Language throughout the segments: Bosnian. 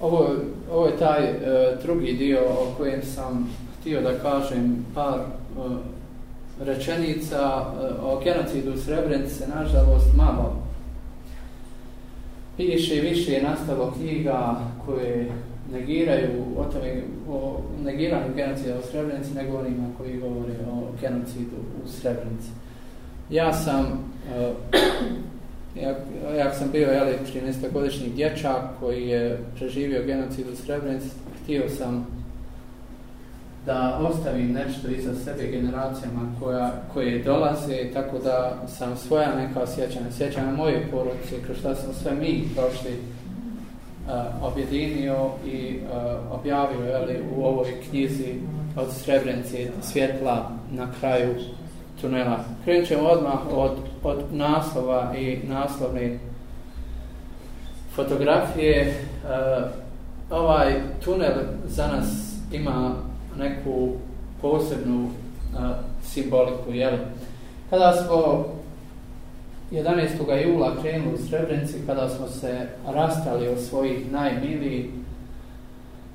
ovo, ovo je taj e, drugi dio o kojem sam htio da kažem par e, rečenica e, o genocidu Srebrenica se nažalost malo piše i više je nastalo knjiga koje negiraju o tome, o negiranju genocida u Srebrenici nego onima koji govore o genocidu u Srebrenici. Ja sam e, ja, ja sam bio jeli, 13-godišnji dječak koji je preživio genocid u Srebrenici, htio sam da ostavim nešto iza sebe generacijama koja, koje dolaze, tako da sam svoja neka osjećanja, osjećanja moje poruce, kroz što sam sve mi prošli uh, objedinio i uh, objavio jeli, u ovoj knjizi od Srebrenice svjetla na kraju tunela. Krenut ćemo odmah od, od naslova i naslovne fotografije. E, ovaj tunel za nas ima neku posebnu e, simboliku, jel? Kada smo 11. jula krenuli u Srebrenici, kada smo se rastali od svojih najmilijih,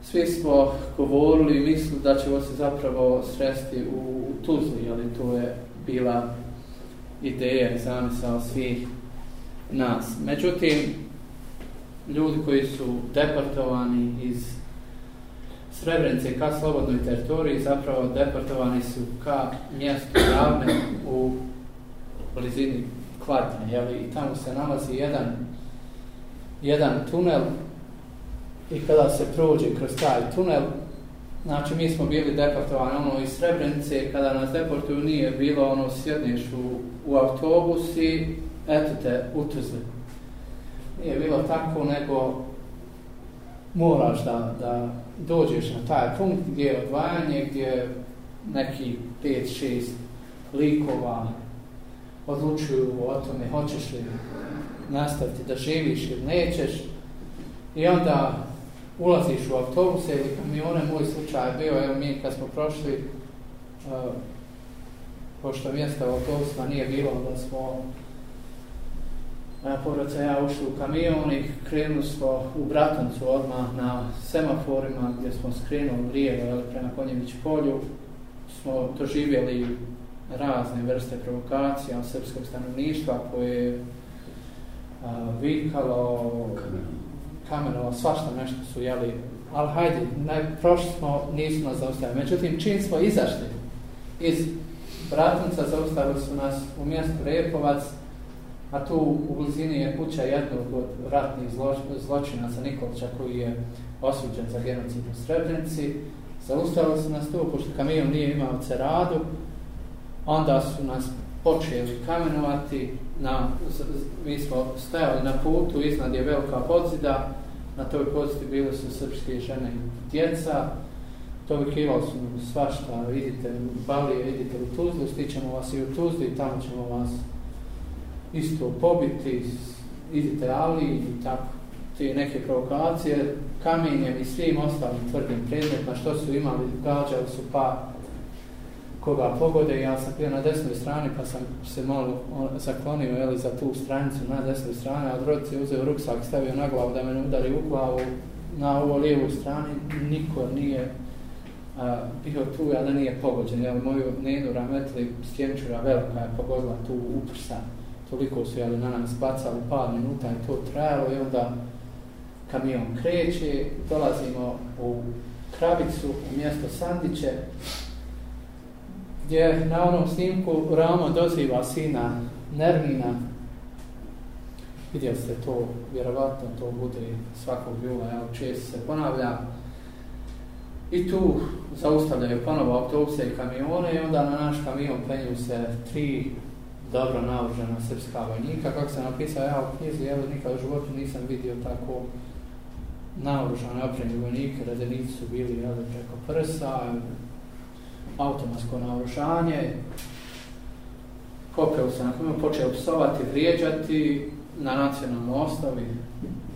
svi smo govorili i mislili da ćemo se zapravo sresti u, u Tuzli, jel? To je bila ideja i zamisao svih nas. Međutim, ljudi koji su deportovani iz Srebrenice ka slobodnoj teritoriji, zapravo deportovani su ka mjestu Ravne u blizini Kladne. Jel? I tamo se nalazi jedan, jedan tunel i kada se prođe kroz taj tunel, Znači, mi smo bili deportovani, ono, iz Srebrenice, kada nas deportuju, nije bilo, ono, sjedniš u, u autobus i, eto te, utrzli. Nije bilo tako, nego moraš da, da dođeš na taj punkt gdje je odvajanje, gdje je neki 5-6 likova odlučuju o tome, hoćeš li nastaviti da živiš ili nećeš. I onda ulaziš u autobuse ili kamione, moj slučaj je bio, evo mi kad smo prošli, uh, pošto mjesta u autobusima nije bilo, da smo na povraca ja ušli u kamion i krenuli smo u Bratoncu odmah na semaforima gdje smo skrenuli lijevo ili prema Konjević polju. Smo doživjeli razne vrste provokacija srpskog stanovništva koje je uh, vikalo, Kamen kamenova, svašta nešto su jeli, ali hajde, naj, prošli smo, nisu nas zaustavili. Međutim, čim smo izašli iz Bratnica, zaustavili su nas u mjestu Repovac, a tu u blizini je kuća jednog od ratnih zlo, zločinaca Nikolića koji je osuđen za genocid u Srebrenici. Zaustavili su nas tu, pošto kamion nije imao ceradu, onda su nas počeli kamenovati, na, mi smo stajali na putu, iznad je velika pozida, na toj pozidi bili su srpske žene i djeca, to bi kivao su nam svašta, vidite u Balije, vidite u Tuzlu, stićemo vas i u Tuzli, tamo ćemo vas isto pobiti, idite Ali i tako te neke provokacije, kamenjem i svim ostalim tvrdim predmetima, što su imali, gađali su pa koga pogode, ja sam bio na desnoj strani pa sam se malo zaklonio jeli, za tu stranicu na desnoj strani, a drodic je uzeo ruksak i stavio na glavu da me ne udari u glavu na ovo lijevu strani, niko nije a, bio tu, a da nije pogođen. Jel, moju nenu rametli stjenčura velika je pogodila tu uprsa, toliko su jeli, na nas bacali par minuta i to trajalo i onda kamion kreće, dolazimo u Krabicu, u mjesto Sandiće, gdje na onom snimku Ramo doziva sina Nermina. Vidjeli ste to, vjerovatno to bude svakog jula, evo čest se ponavlja. I tu zaustavljaju ponovo autobuse i kamione i onda na naš kamion penju se tri dobro naoružena srpska vojnika. Kako sam napisao ja u knjizi, jel, nikad u životu nisam vidio tako naoružene opremljene vojnike, redenici su bili jel, preko prsa, automatsko naoružanje. Popeo se na kome počeo psovati, vrijeđati na nacionalnom osnovi.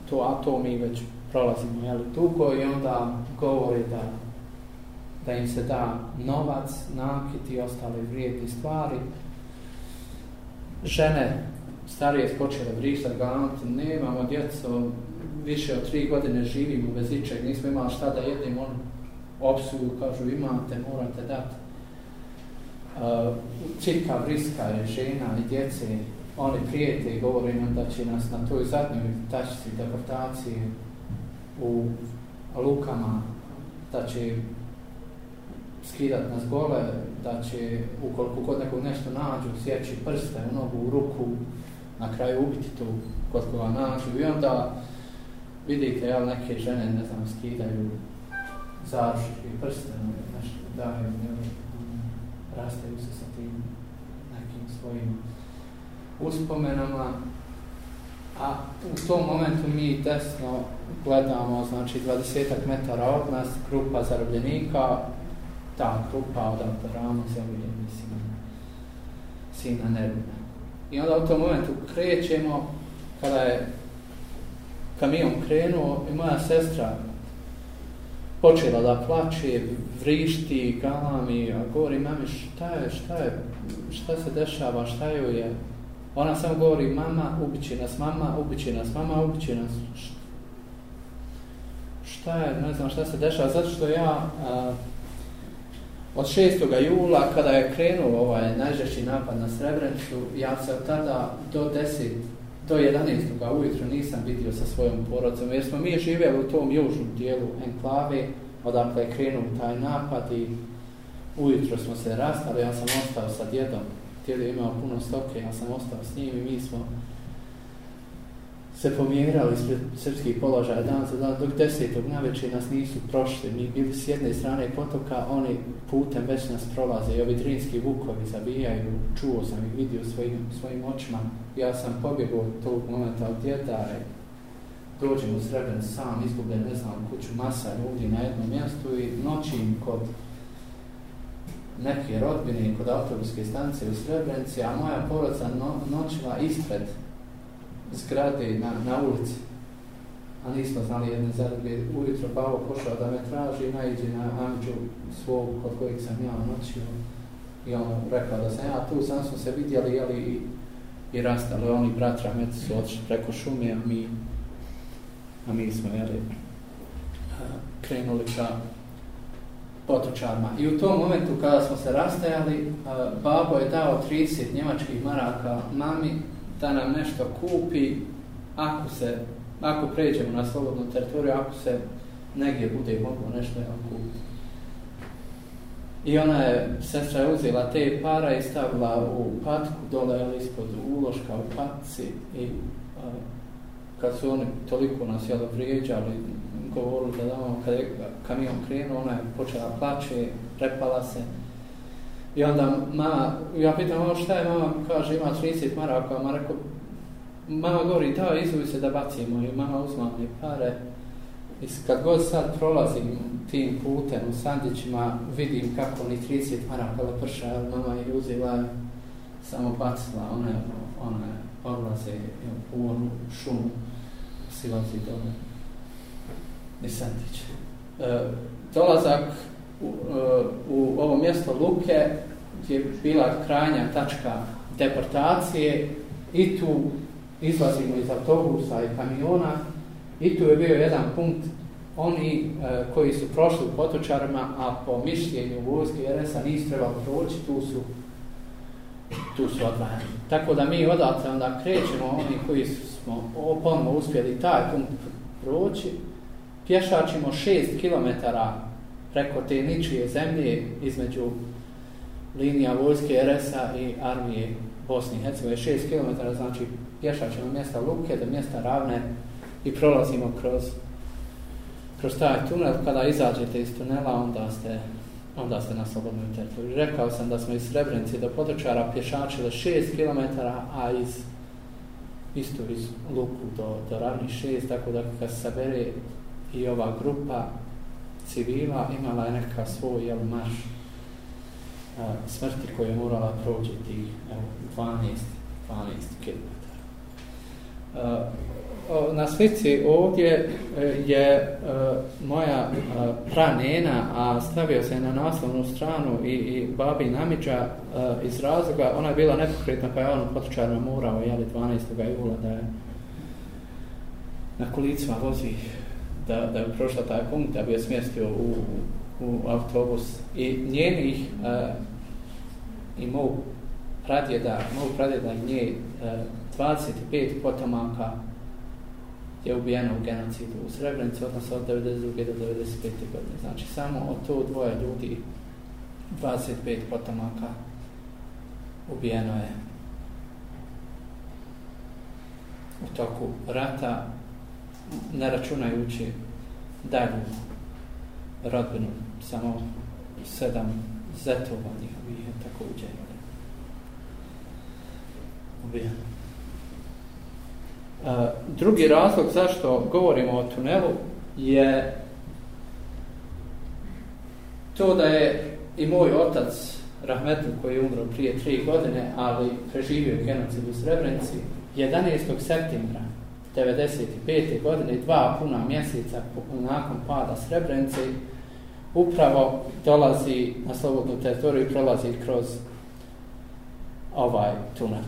To atom i već prolazimo jeli, dugo i onda govori da, da im se da novac, nakit i ostale vrijedne stvari. Žene starije počele vrisati, gledati, nemamo djeco, više od tri godine živimo bez ičeg, nismo imali šta da jedemo, on opsudu, kažu imate, morate dati. Uh, čitka briska je žena i djece, oni prijete i govore nam da će nas na toj zadnjoj tačici deportacije u lukama, da će skidat nas gole, da će, ukoliko kod nekog nešto nađu, sjeći prste u nogu, u ruku, na kraju ubiti tu kod koga nađu. I onda vidite, jel, neke žene, ne znam, skidaju zarušek i prsten, nešto daju, ne, rastaju se sa tim nekim svojim uspomenama, a u tom momentu mi desno gledamo, znači 20 metara od nas, grupa zarobljenika, ta grupa od Antarama zemlje, mislim, sina Nervina. I onda u tom momentu krećemo, kada je kamion krenuo i moja sestra počela da plače, vrišti, galami, a govori, mami, šta je, šta je, šta se dešava, šta joj je? Ona samo govori, mama, ubiće nas, mama, ubiće nas, mama, ubiće nas. Šta je, ne znam šta se dešava, zato što ja a, od 6. jula, kada je krenuo ovaj najžešći napad na Srebrenicu, ja se od tada do 10 to je 11. ujutro nisam vidio sa svojom porodcom, jer smo mi živjeli u tom južnom dijelu enklave, odakle je krenuo taj napad i ujutro smo se rastali, ja sam ostao sa djedom, djed je imao puno stoke, ja sam ostao s njim i mi smo se pomjerali ispred srpskih položaja dan za dan, dok desetog na nas nisu prošli. Mi bili s jedne strane potoka, oni putem već nas prolaze i ovi drinski vukovi zabijaju. Čuo sam ih, vidio svojim, svojim očima. Ja sam pobjegao tog momenta od djeta i dođem u Srebren sam, izgubljen, ne znam, kuću masa ljudi na jednom mjestu i noćim kod neke rodbine kod autobuske stanice u Srebrenci, a moja porodca no, noćila ispred zgrade na, na ulici. A nismo znali jedne za druge. Ujutro bavo pošao da me traži, najđe na Anđu svog kod kojeg sam ja noćio. I on rekao da sam ja tu, sam smo se vidjeli jeli, i, i rastali. Oni brat Rahmet su odšli preko šume, a mi, a mi smo jeli, krenuli ka potočarma. I u tom momentu kada smo se rastajali, babo je dao 30 njemačkih maraka mami da nam nešto kupi ako se ako pređemo na slobodnu teritoriju, ako se negdje bude moglo nešto nam kupiti. I ona je, sestra je uzela te para i stavila u patku dole ispod uloška u patci i a, kad su oni toliko nas jel vrijeđali, govorili da damo, kad je kamion krenuo, ona je počela plaće, prepala se, I onda ma, ja pitam ovo šta je mama, kaže ima 30 maraka, ma rekao, mama govori, da izuvi se da bacimo i mama uzma mi pare. I kad god sad prolazim tim putem u sandićima, vidim kako ni 30 maraka da prša, mama je uzela, samo bacila one, one odlaze u onu šumu, silazi dole, ni sandić. E, dolazak u, e, u ovo mjesto Luke je bila krajnja tačka deportacije i tu izlazimo iz autobusa i kamiona i tu je bio jedan punkt oni e, koji su prošli u potočarima, a po mišljenju vojske RS-a nisu trebali proći, tu su, tu su odvajani. Tako da mi odatle onda krećemo, oni koji su, smo ponovno uspjeli taj punkt proći, pješačimo 6 km preko te ničije zemlje između linija vojske RS-a i armije Bosni i Hercegovine, 6 km, znači pješačemo mjesta Luke do mjesta Ravne i prolazimo kroz kroz taj tunel, kada izađete iz tunela, onda ste, onda ste na slobodnoj teritoriji. Rekao sam da smo iz Srebrenice do Potočara pješačili 6 km, a iz isto iz Luku do, do Ravni 6, tako da kad se bere i ova grupa civila imala je neka svoj jel, marš smrti koje je morala proći tih 12 km. Na slici ovdje e, je e, moja pranena, a stavio se na naslovnu stranu i, i babi Namića e, iz razloga, ona je bila nepokretna pa je ono potičarno morao, jeli 12. jula da je na kolicima vozi da, da bi prošla taj punkt, da bi je smjestio u, u, u autobus. I njenih i mog pradjeda, mog pradjeda i nje, e, eh, 25 potomaka je ubijeno u genocidu u Srebrenicu, odnosno od 1992. do 1995. godine. Znači, samo od to dvoje ljudi, 25 potomaka, ubijeno je u toku rata, ne računajući dalju rodbinu, samo sedam zetova njihovih tako uđenje. Ubijan. E, uh, drugi razlog zašto govorimo o tunelu je to da je i moj otac Rahmetu koji je umro prije tri godine, ali preživio genocid u Srebrenici, 11. septembra 1995. godine, dva puna mjeseca nakon pada Srebrenice, upravo dolazi na slobodnu teritoriju i prolazi kroz ovaj tunel.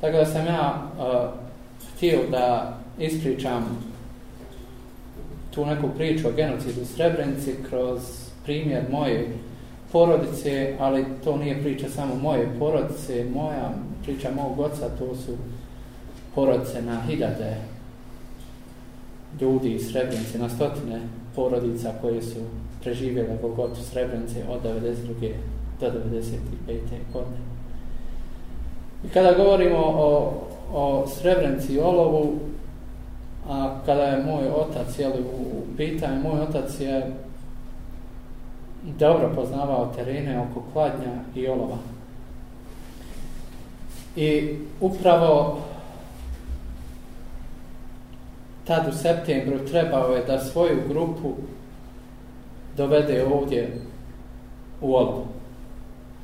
Tako da sam ja uh, htio da ispričam tu neku priču o genocidu Srebrenici kroz primjer moje porodice, ali to nije priča samo moje porodice, moja priča mog oca, to su porodice na hiljade ljudi iz Srebrenice, na stotine porodica koje su preživjela Golgotu Srebrenice od 1992. do 1995. godine. I kada govorimo o, o Srebrenici i Olovu, a kada je moj otac, jel, u pitanju, moj otac je dobro poznavao terene oko Kladnja i Olova. I upravo tad u septembru trebao je da svoju grupu dovede ovdje u obu.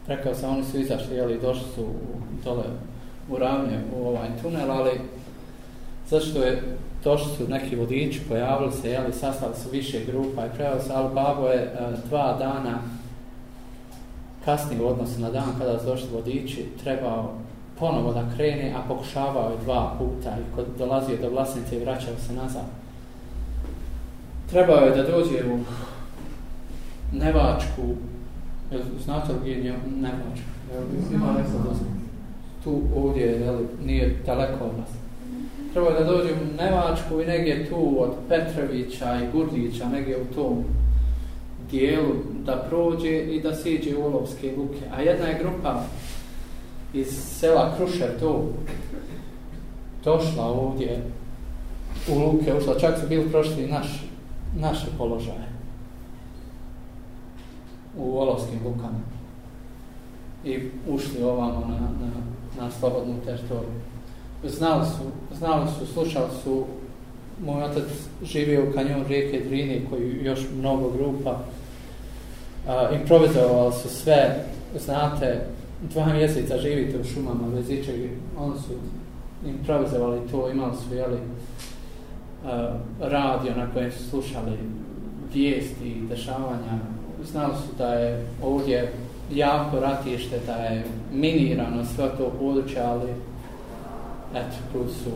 Rekao sam, oni su izašli, jel, i došli su u, dole u ravnje, u ovaj tunel, ali zašto je došli su neki vodiči, pojavili se, jel, i sastali su više grupa i prejavili se, ali babo je e, dva dana kasnije u odnosu na dan kada su došli vodiči, trebao ponovo da krene, a pokušavao je dva puta i kod dolazio do vlasnice i vraćao se nazad. Trebao je da dođe u nevačku, jel, znate li gdje nevačku? Ima nešto da tu ovdje, jel, nije daleko od nas. Treba da dođem u Nevačku i negdje tu od Petrovića i Gurdića, negdje u tom dijelu da prođe i da siđe u Olovske luke. A jedna je grupa iz sela Krušer tu došla ovdje u luke, ušla, čak su bili prošli naš, naše položaje u Olovskim lukama i ušli ovamo na, na, na slobodnu teritoriju. Znali su, znali su, slušali su, moj otac živio u kanjon rijeke Drini koji još mnogo grupa a, improvizovali su sve, znate, dva mjeseca živite u šumama bez ičeg, oni su improvizovali to, imali su, jeli, radio na kojem su slušali vijesti i dešavanja znali su da je ovdje jako ratište, da je minirano sve to područje, ali eto, tu su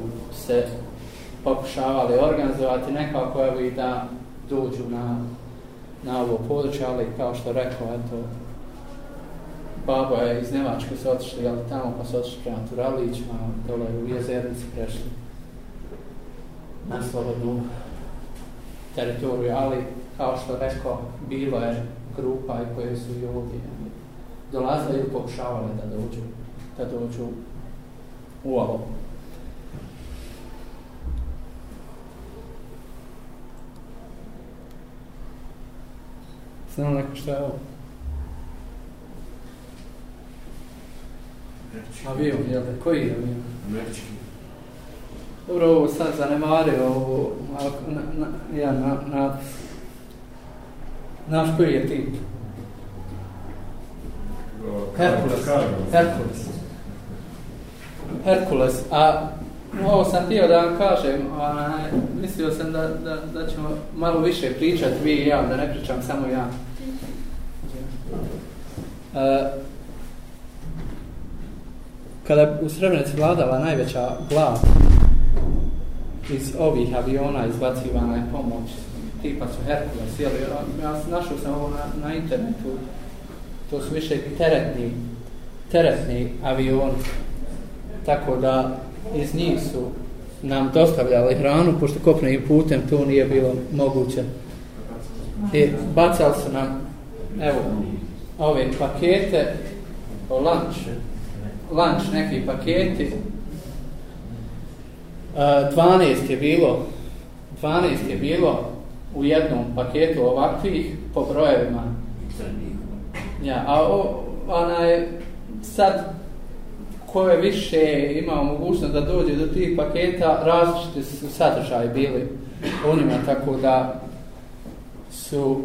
se pokušavali organizovati nekako evo i da dođu na, na ovo područje, ali kao što rekao, eto, baba je iz Nemačke se otišli, ali tamo pa se otišli prema Turalićima, dole u Jezernici prešli na slobodnu teritoriju, ali kao što rekao, bilo je grupa i koje su i ovdje dolazile i pokušavale da dođu, da dođu u ovo. Znam neko što je ovo? Avion, jel da? Koji je avion? Američki. Dobro, ovo sad zanemario, ovo, na, na, ja, na, na, Znaš koji je tim? Herkules. Herkules. Herkules. A ovo sam htio da vam kažem, onaj, mislio sam da, da, da ćemo malo više pričati vi i ja, da ne pričam samo ja. Uh, kada u Srebrenici vladala najveća glad iz ovih aviona izbacivana je pomoć tipa su Herkules, jel? Ja, ja našao sam ovo na, na internetu, to su više teretni, teretni avion, tako da iz njih su nam dostavljali hranu, pošto kopnim putem to nije bilo moguće. I bacali su nam, evo, ove pakete, o lunch, lunch neki paketi, e, 12 je bilo, 12 je bilo, u jednom paketu ovakvih po brojevima. Ja, a o, onaj, sad ko je više imao mogućnost da dođe do tih paketa, različite su sadržaje bili u njima, tako da su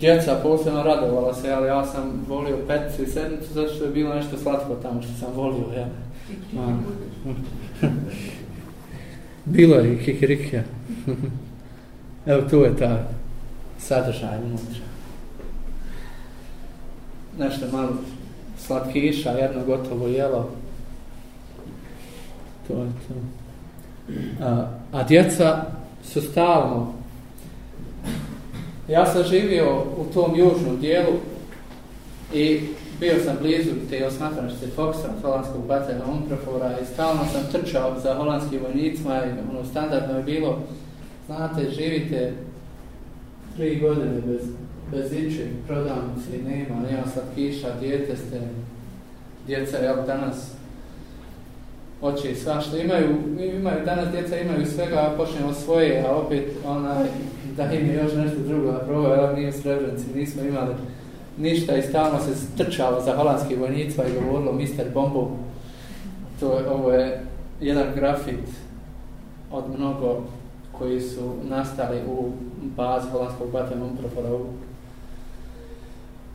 djeca posebno radovala se, ali ja sam volio petice i sedmicu, zato što je bilo nešto slatko tamo što sam volio, ja. Bilo je i kikirikija. Evo, tu je ta sadržaj unutra. Nešto malo slatkiša, jedno gotovo jelo. To je to. A, a djeca su stalno. Ja sam živio u tom južnom dijelu i bio sam blizu te osmatranšte Foxa, holandskog batalja Unprofora i stalno sam trčao za holandskim vojnicima i ono standardno je bilo Znate, živite tri godine bez, bez ičeg, prodavnici nema, nema sad kiša, djete ste, djeca, jel, danas, oči i svašta, imaju, imaju, danas djeca imaju svega, a počnemo svoje, a opet, onaj, da im je još nešto drugo, a prvo, jel, nije srebrenci, nismo imali ništa i stalno se strčalo za holandski vojnicva i govorilo Mr. Bombu, to je, ovo je jedan grafit od mnogo koji su nastali u bazi holandskog batem antropora u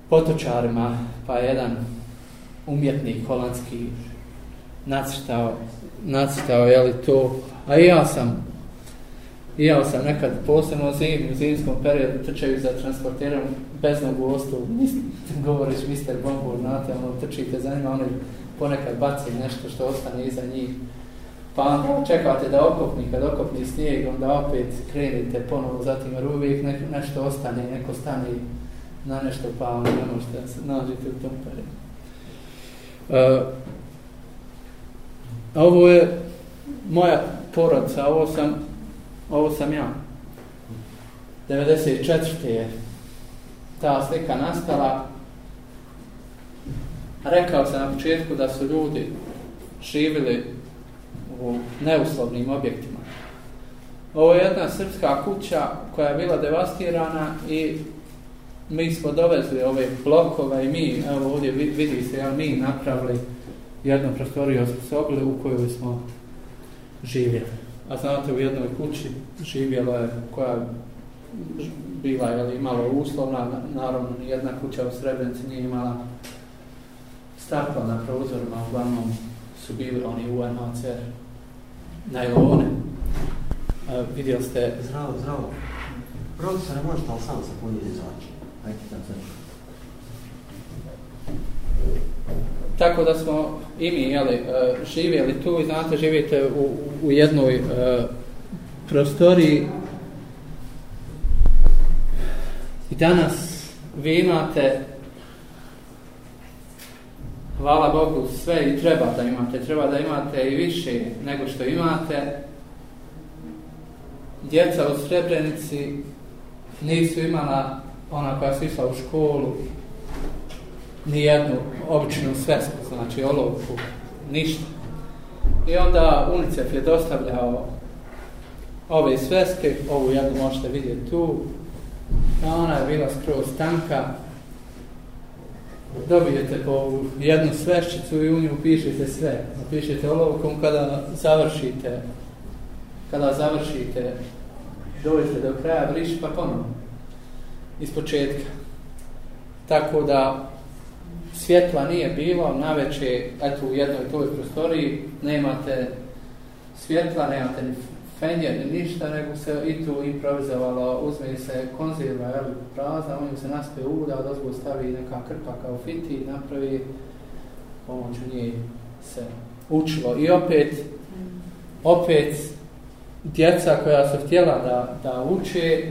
potočarima, pa jedan umjetnik holandski nacrtao, nacrtao je li to, a ja sam ja sam nekad posebno zim, u zimskom periodu trčaju za transporterom bez nogu ostu, govoriš Mr. Bombo, znate, ono trčite za njima, oni ponekad baci nešto što ostane iza njih, pa čekate da okopni, kad okopni snijeg, onda opet krenete ponovo, zatim jer uvijek ne, nešto ostane, neko stane na nešto, pa onda ne možete da se nađete u tom periodu. Uh, ovo je moja porodca, ovo sam, ovo sam ja. 94. je ta slika nastala. Rekao sam na početku da su ljudi živili u neuslovnim objektima. Ovo je jedna srpska kuća koja je bila devastirana i mi smo dovezli ove blokove i mi, evo ovdje vidi se, ja, mi napravili jednu prostoriju osposobili u kojoj smo živjeli. A znate, u jednoj kući živjela je koja bila je imala uslovna, naravno jedna kuća u Srebrenici nije imala stakla na prozorima, uglavnom su bili oni UNHCR najlone. E, vidjeli ste... Zdravo, zdravo. Profesor, ne možete ali sam se punjeni za oči. Hajde tam sve. Tako da smo i mi jeli, e, živjeli tu i znate živite u, u jednoj e, prostoriji i danas vi imate hvala Bogu, sve i treba da imate, treba da imate i više nego što imate. Djeca u Srebrenici nisu imala ona koja su išla u školu ni jednu običnu svesku, znači olovku, ništa. I onda UNICEF je dostavljao ove sveske, ovu jednu možete vidjeti tu, ona je bila skroz tanka, dobijete po jednu svešćicu i u nju pišete sve. Napišete olovkom kada završite, kada završite, dođete do kraja, briši pa ponovno. Iz početka. Tako da svjetla nije bilo, na večer, eto u jednoj toj prostoriji, nemate svjetla, nemate ni fenjer, ništa, nego se i tu improvizovalo, uzme se konzerva, jel, prazna, on se naspe uda, od ozgo stavi neka krpa kao fiti, napravi, pomoću nje se učilo. I opet, opet, djeca koja su htjela da, da uče,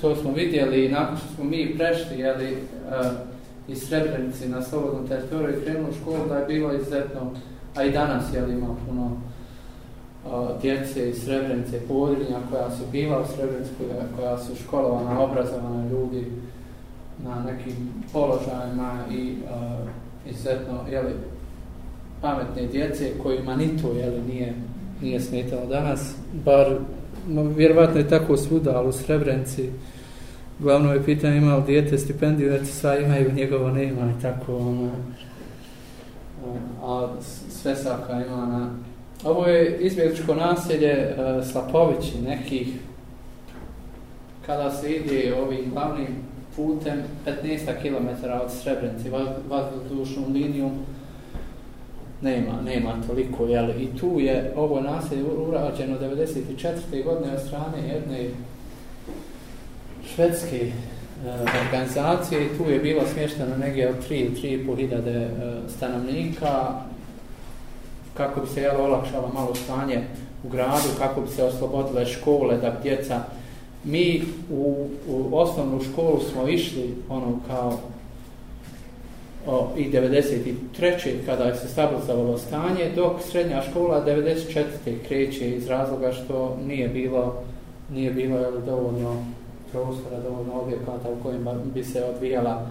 to smo vidjeli, nakon što smo mi prešli, jel, uh, eh, iz Srebrenici na slobodnom teritoriju i krenuli u školu, da je bilo izuzetno, a i danas, jel, ima puno djece iz Srebrenice Podrinja koja su bila u Srebrenskoj, koja su školovana, obrazovana ljudi na nekim položajima i uh, izuzetno jeli, pametne djece kojima ni to jeli, nije, nije smetalo danas. Bar, no, vjerovatno je tako svuda, ali u Srebrenici glavno je pitanje ima li djete stipendiju, jer sva imaju, njegovo nema i tako. Ono, a sve saka ima na, Ovo je izbjegličko naselje e, Slapovići, nekih kada se ide ovim glavnim putem 15 km od Srebrenci, vazdušnom linijom nema, nema toliko, jel? I tu je ovo naselje urađeno 94. godine od strane jedne švedske e, organizacije i tu je bilo smješteno negdje od 3 ili 3,5 hiljade e, stanovnika, kako bi se jel, olakšalo malo stanje u gradu, kako bi se oslobodile škole da bi djeca... Mi u, u osnovnu školu smo išli ono kao o, i 93. kada je se stabilizovalo stanje, dok srednja škola 94. kreće iz razloga što nije bilo nije bilo jel, dovoljno prostora, dovoljno objekata u kojima bi se odvijala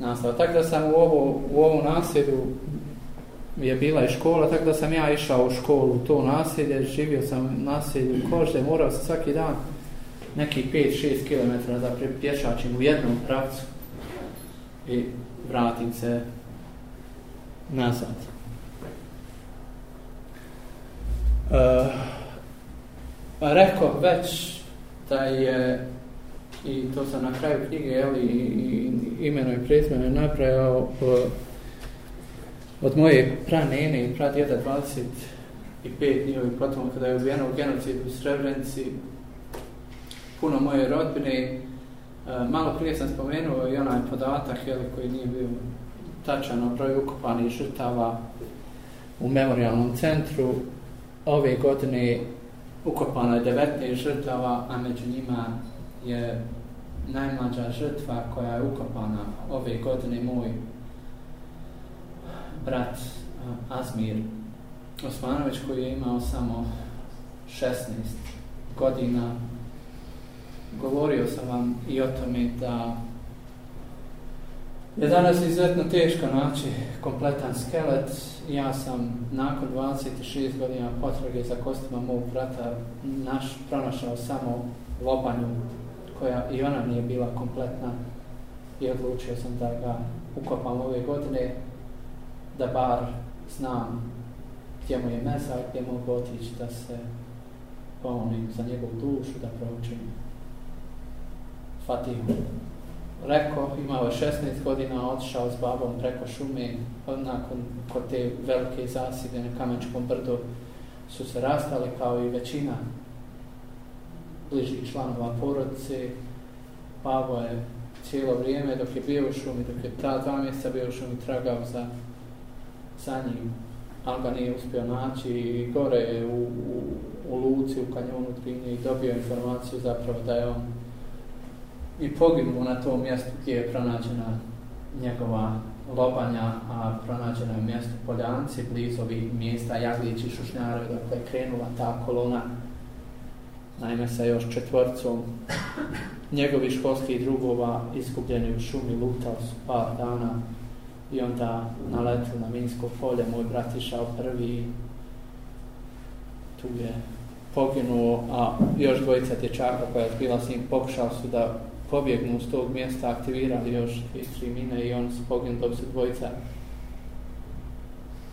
nastava. Tako da sam u ovu, u ovu nasjedu je bila i škola, tako da sam ja išao u školu u to naselje, živio sam u naselju Kožde, morao sam svaki dan neki 5-6 km da pješačim u jednom pravcu i vratim se nazad. Uh, rekao već da je i to sam na kraju knjige jeli, i, i, imeno i prezmeno napravio uh, od moje pranene i pradjeda 25 njihovih potomaka kada je ubijeno u genocidu u Srebrenici, puno moje rodbine. E, malo prije sam spomenuo i onaj podatak jel, koji nije bio tačan o broju ukupanih žrtava u memorialnom centru. Ove godine ukopano je 19 žrtava, a među njima je najmlađa žrtva koja je ukopana ove godine moj brat Azmir Osmanović koji je imao samo 16 godina govorio sam vam i o tome da je danas izuzetno teško naći kompletan skelet ja sam nakon 26 godina potrage za kostima mog brata naš, pronašao samo lobanju koja i ona nije bila kompletna i odlučio sam da ga ukopam ove godine da bar znam gdje mu je mesa, gdje mogu otići da se pomolim za njegovu dušu, da proučim Fatihu. Reko, imao je 16 godina, odšao s babom preko šume, nakon kod te velike zasjede na kamenčkom brdu su se rastali kao i većina bližih članova porodice. Babo je cijelo vrijeme dok je bio u šumi, dok je ta dva mjeseca bio u šumi, tragao za sa njim, ali ga nije uspio naći i gore je u, u, u luci, u kanjonu Trini i dobio informaciju zapravo da je on i poginuo na tom mjestu gdje je pronađena njegova lobanja, a pronađena je mjesto Poljanci, blizu ovih mjesta Jaglić i Šušnjarovi, dakle je krenula ta kolona, naime sa još četvrcom njegovih školskih drugova izgubljeni u šumi lutao su par dana i onda naletio na Minsko polje, moj brat išao prvi, tu je poginuo, a još dvojica dječaka koja je bila s njim, pokušao su da pobjegnu s tog mjesta, aktivirali još dvije, tri mine i oni su poginuli dok su dvojica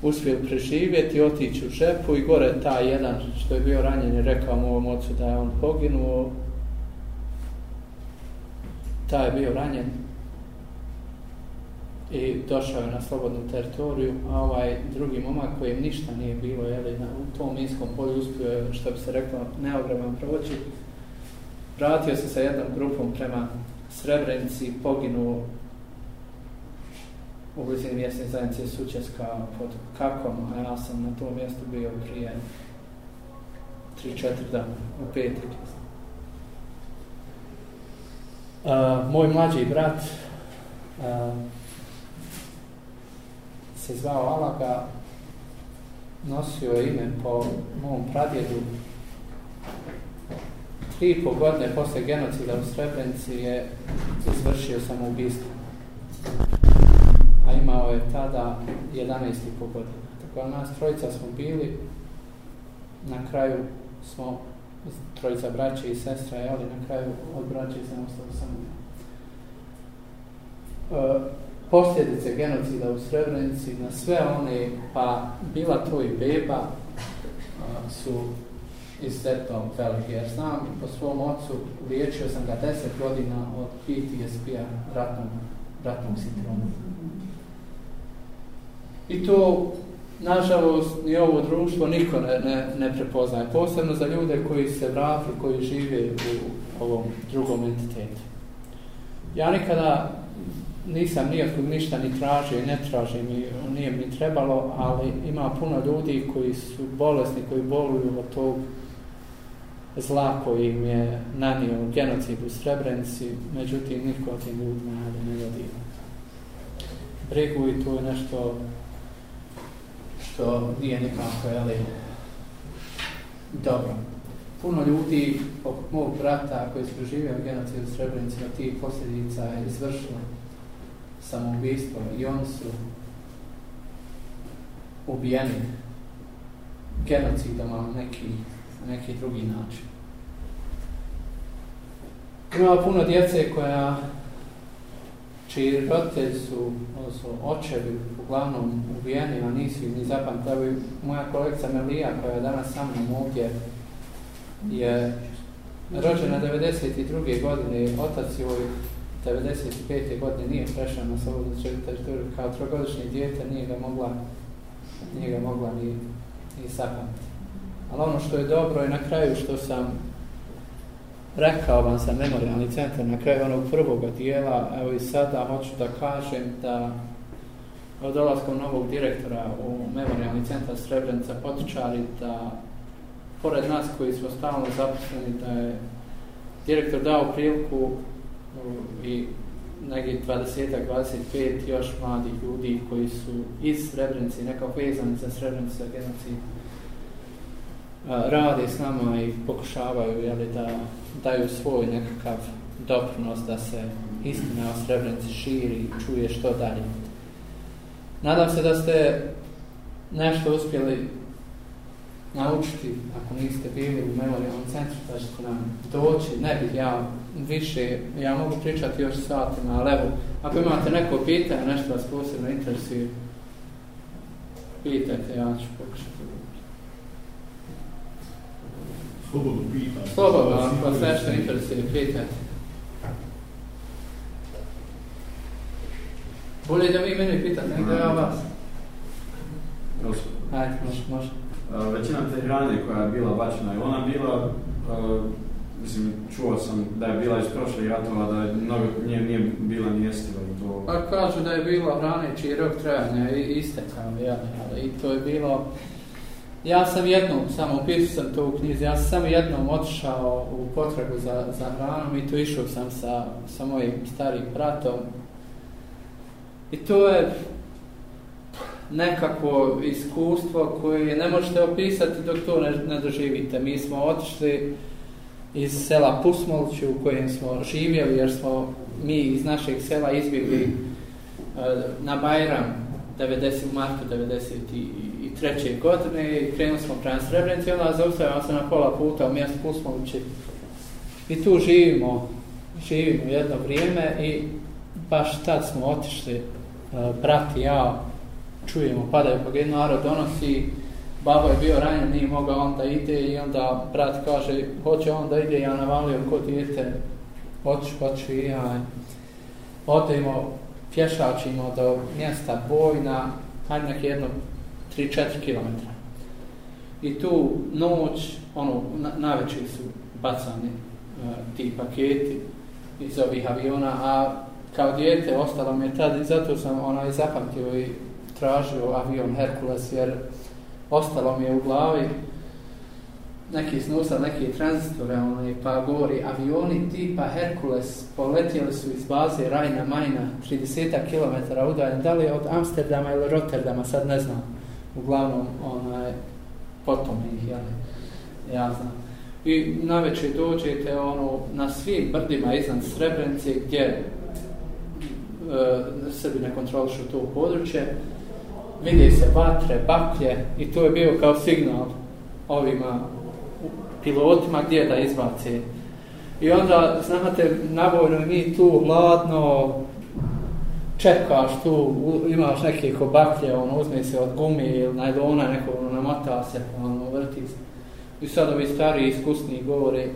uspjeli preživjeti, otići u šepu i gore ta jedan što je bio ranjen je rekao mojom ocu da je on poginuo. Ta je bio ranjen, i došao je na slobodnu teritoriju, a ovaj drugi momak kojem ništa nije bilo, jel, na, u tom minskom polju uspio je, što bi se reklo, neogreban proći. Vratio se sa jednom grupom prema Srebrenici, poginuo u blizini mjesne zajednice Sućeska pod Kakom, a ja sam na tom mjestu bio prije 3-4 dana, u petak. Uh, moj mlađi brat, uh, se zvao Alaga, nosio ime po mom pradjedu. Tri i pol godine posle genocida u Srebrenici je izvršio samoubistvo. A imao je tada 11 i pol godina. Tako da nas trojica smo bili, na kraju smo trojica braće i sestra, ali na kraju od braće sam ostao samo ja. E, uh, posljedice genocida u Srebrenici na sve one, pa bila to i beba, su izuzetno velike. Ja znam po svom ocu, liječio sam ga 10 godina od PTSP-a, ratnom, ratnom sindromu. I to, nažalost, ni ovo društvo niko ne, ne, ne prepoznaje. Posebno za ljude koji se vrati, koji žive u ovom drugom entitetu. Ja nikada nisam nijakog ništa ni tražio i ne tražim i nije mi trebalo, ali ima puno ljudi koji su bolesni, koji boluju od tog zla koji im je nanio genocid u Srebrenici, međutim niko od tim ljudima ne ne odio. Brigu i to je nešto što nije nikako, ali dobro. Puno ljudi, poput mog brata koji su živio genocid u Srebrenici, od tih posljedica je izvršilo samoubistvom i oni su ubijeni genocidom, ali neki, na neki drugi način. Imala puno djece koja čiji rote su, odnosno očevi, uglavnom ubijeni, a nisu ni zapamtali. Moja kolekca Melija, koja je danas sa mnom ovdje, je rođena 1992. godine. Otac joj 95. godine nije prešao na svoju teritoriju, kao trogodišnje djete nije ga mogla, nije ga mogla ni, ni sapamiti. Ali ono što je dobro je na kraju što sam rekao vam sa memorialni centar, na kraju onog prvog dijela, evo i sada hoću da kažem da od dolazka novog direktora u memorialni centar Srebrenica potičari da pored nas koji smo stalno zaposleni da je direktor dao priliku i negdje 20-25 još mladih ljudi koji su iz Srebrenice, nekao vezani za Srebrenicu, za genocid, rade s nama i pokušavaju jeli, da daju svoj nekakav doprinos da se istina o Srebrenici širi i čuje što dalje. Nadam se da ste nešto uspjeli naučiti, ako niste bili u memorialnom centru, da ćete nam doći, ne bih ja više, ja mogu pričati još satima, ali evo, ako imate neko pitanje, nešto vas posebno interesuje, pitajte, ja ću pokušati. Slobodno pitanje. Slobodno, ako vas nešto interesuje, pitajte. Bolje da vi mene pitate, nego ja vas. Prosim. Ajde, može, može većina te hrane koja je bila bačena je ona bila, uh, mislim, čuo sam da je bila iz prošle ratova, da je mnogo nije, nije bila njestiva i to... Pa kažu da je bilo hrane čiji rok trajanja i istekan, jel, i to je bilo... Ja sam jednom, samo upisu sam to u knjizi, ja sam samo jednom otišao u potragu za, za hranom i to išao sam sa, sa mojim starim bratom. I to je, nekako iskustvo koje ne možete opisati dok to ne, ne doživite. Mi smo otišli iz sela Pusmolću u kojem smo živjeli jer smo mi iz našeg sela izbjegli e, na Bajram 90. marta 1993. godine i krenuli smo prema Srebrenici, onda zaustavljamo se na pola puta u mjestu Pusmovići. I tu živimo, živimo jedno vrijeme i baš tad smo otišli, e, brat i ja, čujemo, padaju pa ga jedno aro donosi, baba je bio ranjen, nije mogao on da ide i onda brat kaže, hoće on da ide, ja navalio kod djete, hoću, hoću i ja. E, odemo, pješačimo do mjesta Bojna, hajde neki jedno 3-4 km. I tu noć, ono, na, najveći su bacani uh, ti paketi iz ovih aviona, a kao dijete ostalo mi je tad i zato sam onaj zapamtio i tražio avion Herkules, jer ostalo mi je u glavi neki snusa, neki tranzitore, onaj, pa govori, avioni tipa Herkules poletjeli su iz baze Rajna Majna, 30 km udaljen, da li od Amsterdama ili Rotterdama, sad ne znam, uglavnom, onaj, potom ih, jel, ja znam. I na večer dođete, ono, na svim brdima iznad Srebrenice, gdje e, Srbi ne kontrolišu to područje, vidi se vatre, baklje i to je bio kao signal ovima pilotima gdje da izbaci. I onda, znate, nabojno mi tu hladno čekaš tu, imaš neke ko baklje, on uzme se od gumi ili najdona neko, ono, namata se, ono, vrti se. I sad ovi stari iskusni govori,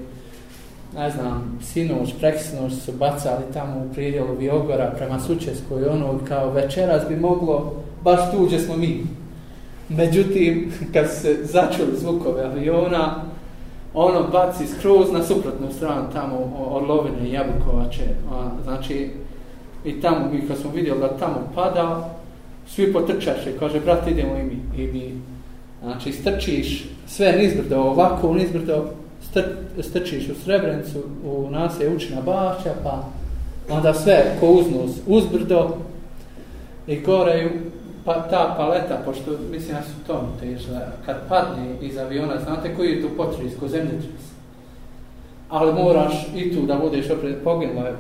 ne znam, sinoć, preksinoć su bacali tamo u pridjelu Viogora prema Sučeskoj, ono, kao večeras bi moglo baš tu gdje smo mi. Međutim, kad se začuli zvukove aviona, ono baci skroz na suprotnu stranu tamo Orlovine i Jabukovače. Znači, i tamo mi kad smo vidjeli da tamo pada, svi potrčaše, kaže, brat, idemo i mi. I mi, znači, strčiš sve nizbrdo, ovako nizbrdo, str strčiš u Srebrencu, u nas je učina bašća, pa onda sve ko uznu uzbrdo i gore pa ta paleta, pošto mislim da su tom težile, kad padne iz aviona, znate koji je to potres, ko zemlje čas. Ali moraš i tu da budeš opred, poginulo je,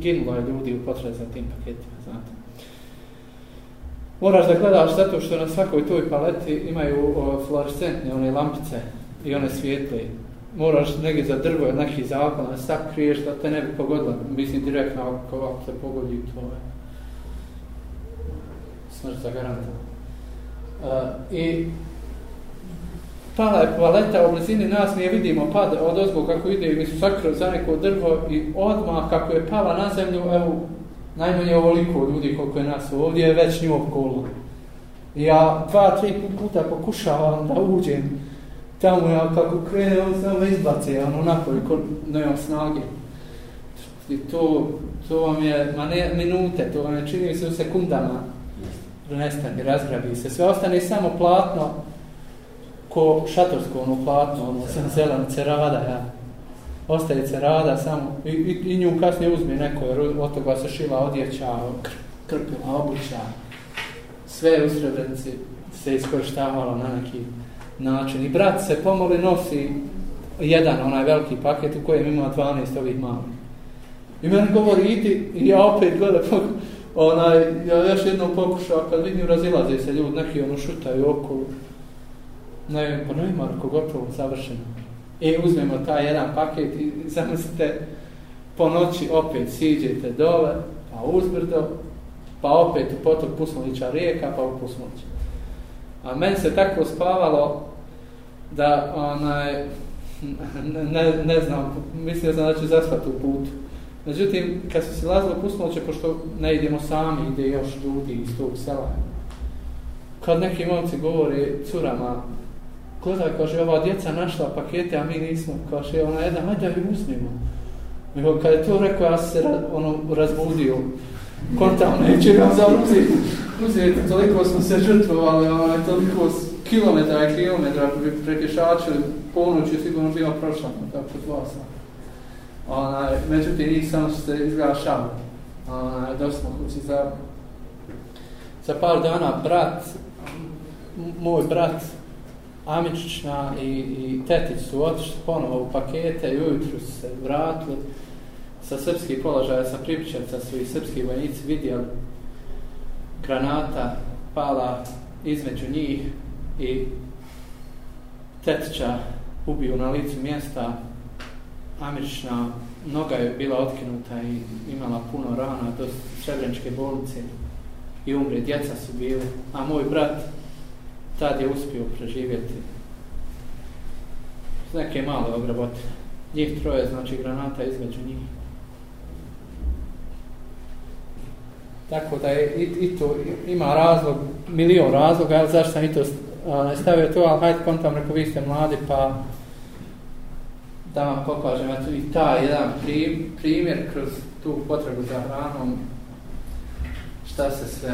ginulo je ljudi u potres za tim paketima, znate. Moraš da gledaš zato što na svakoj toj paleti imaju fluorescentne one lampice i one svijetle. Moraš negdje za drvo, neki zakon, sakriješ da te ne bi pogodilo, mislim direktno ako se pogodi to. Je smrta garanta. Uh, e, I pala je paleta u blizini nas, nije vidimo pad od ozgo kako ide, mi su sakrali za neko drvo i odmah kako je pala na zemlju, evo, najmanje ovoliko ljudi koliko je nas ovdje, je već njivo kolo. Ja dva, tri puta pokušavam da uđem tamo, ja kako krene, on se ono izbaci, ono napoli, ko nemam snage. I to, to vam je, ma ne, minute, to vam je čini se u sekundama, nestane, razgrabi se, sve ostane samo platno, ko šatorsko ono platno, ono sam zelan, cerada, ja. Ostaje cerada samo, i, i, i nju kasnije uzme neko, jer od toga se šila odjeća, kr, krpila, obuća, sve u srebrnici se iskoristavalo na neki način. I brat se pomoli nosi jedan onaj veliki paket u kojem ima 12 ovih malih. I meni govori, idi, i ja opet gledam, onaj, ja još jednom pokušao, kad vidim razilaze se ljudi, neki ono šutaju okolo. Ne, pa ne ima rukog opravo završeno. E, uzmemo taj jedan paket i zamislite, po noći opet siđete dole, pa uzbrdo, pa opet u potok Pusmolića rijeka, pa u Pusmolića. A meni se tako spavalo da, onaj, ne, ne, ne znam, mislio sam da ću zaspati u putu. Međutim, kad su se Lazlo pustilo, će, pošto ne idemo sami, ide još ljudi iz tog sela. Kad neki momci govore curama, gledaj, kaže, ova djeca našla pakete, a mi nismo, kaže, ona jedna, hajde da ju uzmimo. Evo, kad je to rekao, ja se ono, razbudio, kontao, neće ga za uzeti. toliko smo se žrtvovali, ono, toliko kilometra i kilometra, prekešačili, ponoć je sigurno bila prošla, tako dva sata onaj, međutim, nisam se izgleda šal, onaj, dosta kući za, za par dana brat, moj brat, Amičićna i, i Tetić su otišli ponovo u pakete i ujutru su se vratili sa srpskih položaja, sa Pripćevca su i srpski vojnici vidjeli granata pala između njih i Tetića ubiju na licu mjesta Američna noga je bila otkinuta i imala puno rana do Čevrenčke bolnice i umre, djeca su bile, a moj brat tad je uspio preživjeti s neke male obrabote. Njih troje, znači granata između njih. Tako da je i, i to ima razlog, milion razloga, ali zašto sam i to stavio to, ali hajde kontam, rekao, vi ste mladi, pa da vam pokažem eto, i ta jedan prim, primjer kroz tu potrebu za hranom, šta se sve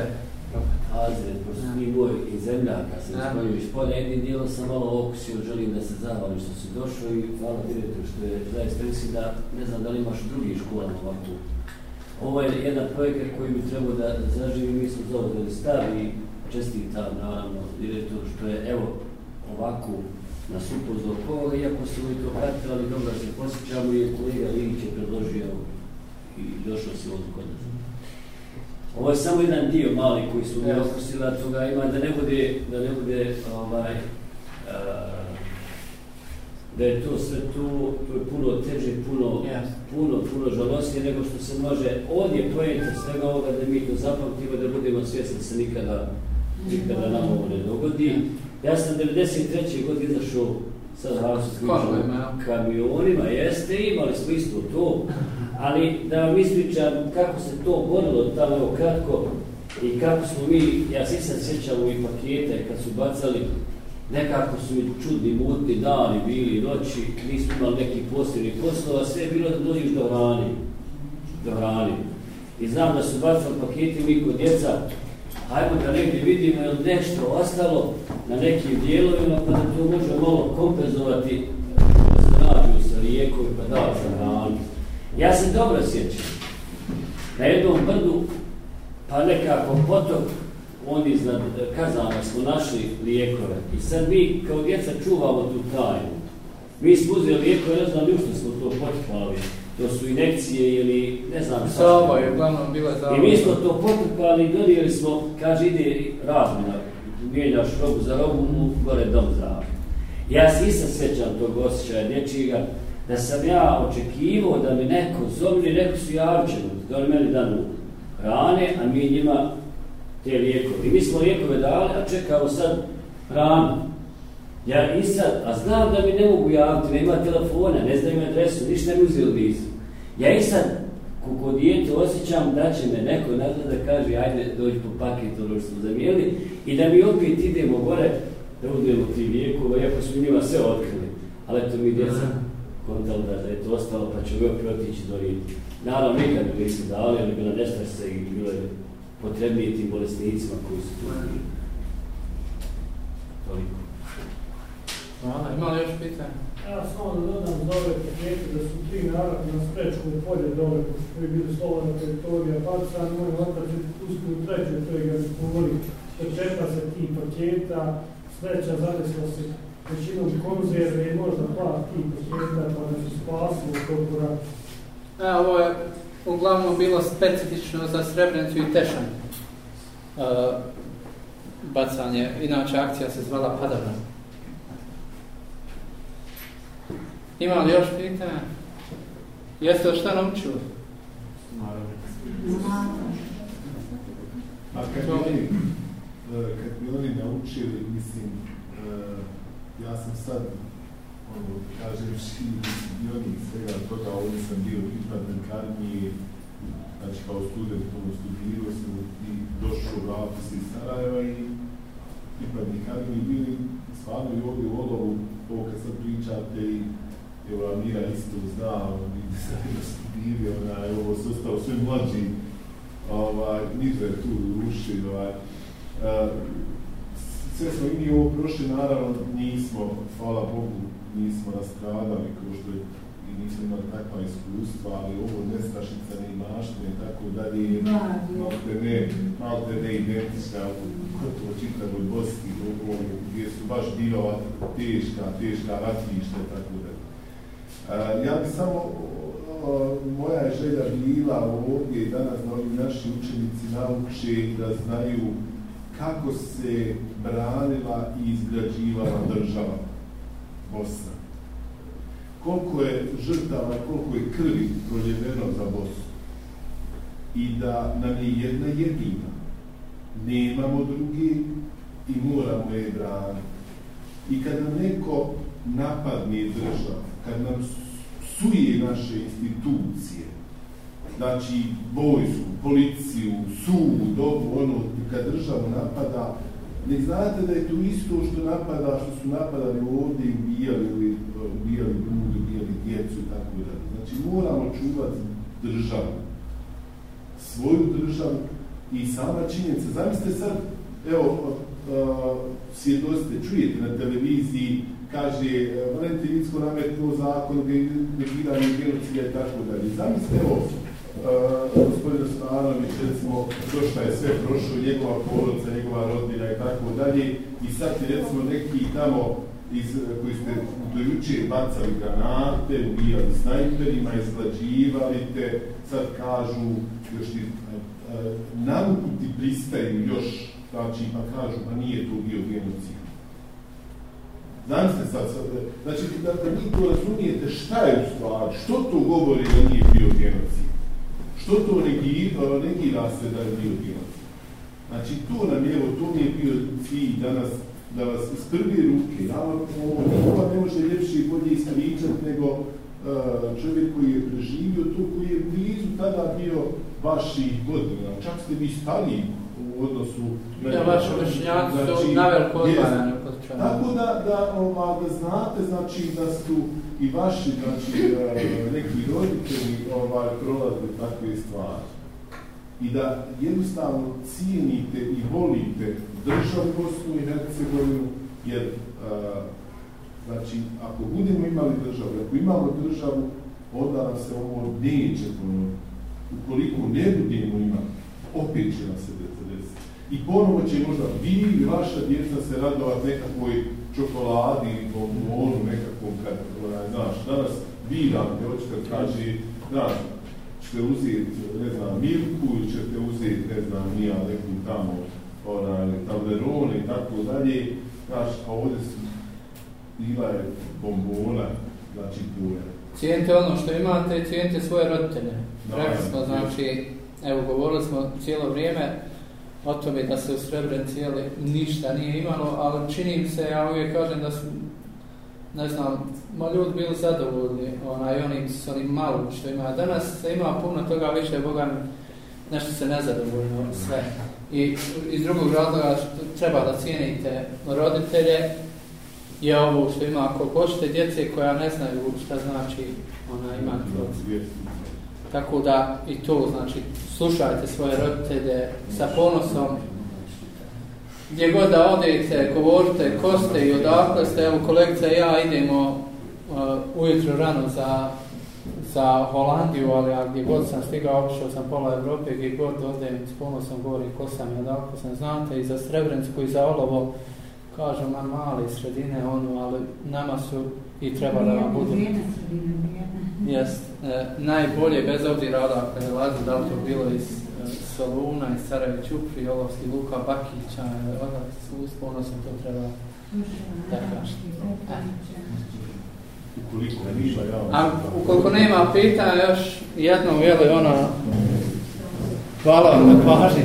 Azre, po svi boj i zemlja, kad se spojio iz polja, jednim dijelom sam malo okusio, želim da se zahvalim što si došao i hvala direktor što je da je spresi da ne znam da li imaš drugi škola na ovakvu. Ovo je jedan projekat koji bi trebao da zaživi, mi smo zovodili stavi, čestitam naravno direktor što je evo ovakvu nas upozno kova, iako se mi to pratili, ali dobro se posjećamo, je kolega Linić je predložio i došao se ovdje kod nas. Ovo je samo jedan dio mali koji su mi okusili, a toga ima da ne bude, da ne bude ovaj, a, eh, da je to sve tu, tu je puno teže, puno, yes. puno, puno žalostnije nego što se može. Ovdje je pojenta svega ovoga da mi to zapamtimo, da budemo svjesni da se nikada, nikada nam ovo ne dogodi. Yes. Ja sam 93. godine izašao sa Zavarsovskim kamionima, jeste, imali smo isto to, ali da vam ispričam kako se to borilo tamo kratko i kako smo mi, ja se sad sjećam ovi pakete kad su bacali, nekako su mi čudni mutni dani bili noći, nismo imali neki posljednih poslova, sve je bilo da dođeš do hrani, do hrani. I znam da su bacali pakete mi kod djeca, hajmo da negdje vidimo je li nešto ostalo, na nekim dijelovima, pa da to može malo kompenzovati snađu sa rijekom, pa da sa hranom. Ja se dobro sjećam. Na jednom brdu, pa nekako potok, on iznad kazana smo našli lijekove. I sad mi kao djeca čuvamo tu tajnu. Mi smo uzeli lijekove, ne znam ništa smo to potipali. To su inekcije ili ne znam šta. Sa ovo je uglavnom bila za I mi smo to potipali i dodijeli smo, kaže ide razmina mijenjaš robu za robu, mu gore dom za Ja se i sam sjećam tog osjećaja dječjega, da sam ja očekivao da mi neko zobri, neko su javčeno, da oni meni dan hrane, a mi njima te lijekove. I mi smo lijekove dali, a čekamo sad hranu. Ja i sad, a znam da mi ne mogu javiti, nema telefona, ne znam adresu, ništa ne uzeli bizu. Ja i sad koliko dijete osjećam da će me neko nazva da kaže ajde dođi po paket ono što smo zamijeli i da mi opet idemo gore da udemo ti vijekova, iako smo njima sve otkrili. Ali to mi djeca kontali da, da je to ostalo, pa ću uvijek protići do Rimu. Naravno, nikad ne bi se dali, ali bi na nestašce i bilo je potrebnije tim bolestnicima koji su tu. Toliko. Hvala, ima li još pitanja? Ja samo da dodam za ove projekte da su tri narod na sprečkom polje dole, koji su bili slova na teritoriju Apatica, ali moram otačiti tu smo u trećoj toj gazi pomoli. Početa se ti paketa, sreća zadesla se većinom konzerve i možda par ti paketa, pa da se spasilo koliko rada. E, ovo je uglavnom bilo specifično za Srebrenicu i Tešan. Uh, bacanje, inače akcija se zvala Padavan. Uh, Ima li još pitanja? Jeste li šta naučili? Naravno. A kad mi, e, kad mi oni naučili, mislim, e, ja sam sad, ono, kažem, i oni svega toga, ovdje sam bio pripadnik armije, znači kao student, ono, studirio sam i došao u Ravku iz Sarajeva i pripadnik armije bili, stvarno i ovdje u Odovu, to kad sad pričate i Evo, Mira isto zna, on je stavio stivi, ona je ovo sastao sve mlađi, ovaj, Mitra je tu rušin, ovaj. Uh, sve smo imali ovo prošli, naravno, nismo, hvala Bogu, nismo nastradali, kao što je i nismo imali takva iskustva, ali ovo nestrašnica ne imaštine, tako da je malte ne, malte ne identična u kotovo čitavoj Bosni, gdje su baš dio teška, teška ratvište, tako da ja bih samo, moja je želja bila ovdje i danas da ovi naši učenici nauče da znaju kako se branila i izgrađivala država Bosna. Koliko je žrtava, koliko je krvi proljeveno za Bosnu. I da nam je jedna jedina. Nemamo drugi i moramo je braniti. I kada neko napadne državu, kad nam suje naše institucije, znači vojsku, policiju, sud, ovo, ono, kad država napada, ne znate da je to isto što napada, što su napadali ovdje i ubijali, ubijali ljudi, ubijali djecu i tako da. Znači, moramo čuvati državu, svoju državu i sama činjenica. Zamislite sad, evo, a, a, svjedosti, čujete na televiziji, kaže, vrenite vinsko nametno zakon, negiranje genocija i tako dalje. Zamislite, evo, uh, eh, gospodina Stanović, recimo, to što je sve prošlo, njegova porodca, njegova rodina i tako dalje, i sad, recimo, neki tamo iz, eh, koji ste dojuče bacali granate, ubijali snajperima, izglađivali te, sad kažu, još ti, uh, eh, namuku ti pristaju još, znači, pa kažu, pa nije to bio genocid. Znam se sad, sad e, znači da, dakle, da vi to razumijete šta je u stvari, što to govori da nije bio genocid? Što to negi, e, negi se da je bio genocid? Znači to nam je, evo, to mi je bio cilj danas da vas iz prve ruke, ja vam ovo ne može ljepše i bolje ispričati nego uh, čovjek koji je preživio to koji je blizu tada bio vaših godina, čak ste vi stali u odnosu... Ne, vaši vršnjaci znači, su naveliko odbaranje. Tako da, da, ova, ono, da znate, znači, da su i vaši, znači, e, neki roditelji ovaj, prolazili takve stvari. I da jednostavno cijenite i volite državu Bosnu i Hercegovinu, jer, a, e, znači, ako budemo imali državu, ako imamo državu, onda nam se ovo neće ponoviti. Ukoliko ne budemo imati, opet će nam se desiti. I ponovo će možda vi i vaša djeca se radovati nekakvoj čokoladi, bombonu, nekakvom kad, onaj, znaš, danas vi nam djevočka kaže, znaš, ćete uzeti, ne znam, Milku ili ćete uzeti, ne znam, nija neku tamo, onaj, tablerone i tako dalje, znaš, a ovdje su bila je bombona, znači pure. Cijente ono što imate, cijente svoje roditelje. Rekli smo, znači, evo, govorili smo cijelo vrijeme, o tome da se u Srebrenici jeli, ništa nije imalo, ali činim se, ja uvijek kažem da su, ne znam, ma ljudi bili zadovoljni onaj, onim s onim malom što ima. Danas se ima puno toga, više je Boga nešto se nezadovoljno sve. I iz drugog razloga što treba da cijenite roditelje je ovo što ima ako hoćete djece koja ne znaju šta znači ona ima kroz. Tako da i to, znači, slušajte svoje roditelje sa ponosom. Gdje god da odete, govorite ko ste i odakle ste, evo kolekcija ja idemo uh, ujutro rano za, za Holandiju, ali ja gdje god sam stigao, obišao sam pola Evrope, gdje god odem, s ponosom govorim ko sam i odakle sam. Znate, i za Srebrensku i za Olovo, kažem, na male sredine, ono, ali nama su i treba da vam budu. Yes. E, najbolje, bez obzira odakle je lazi, da li to bilo iz e, Soluna, iz Sarajevi Čupri, Olovski, Luka, Bakića, e, odakle su uspuno se to treba da kaže. Ukoliko nema pita, još jedno, jel ono, hvala vam na pažnje.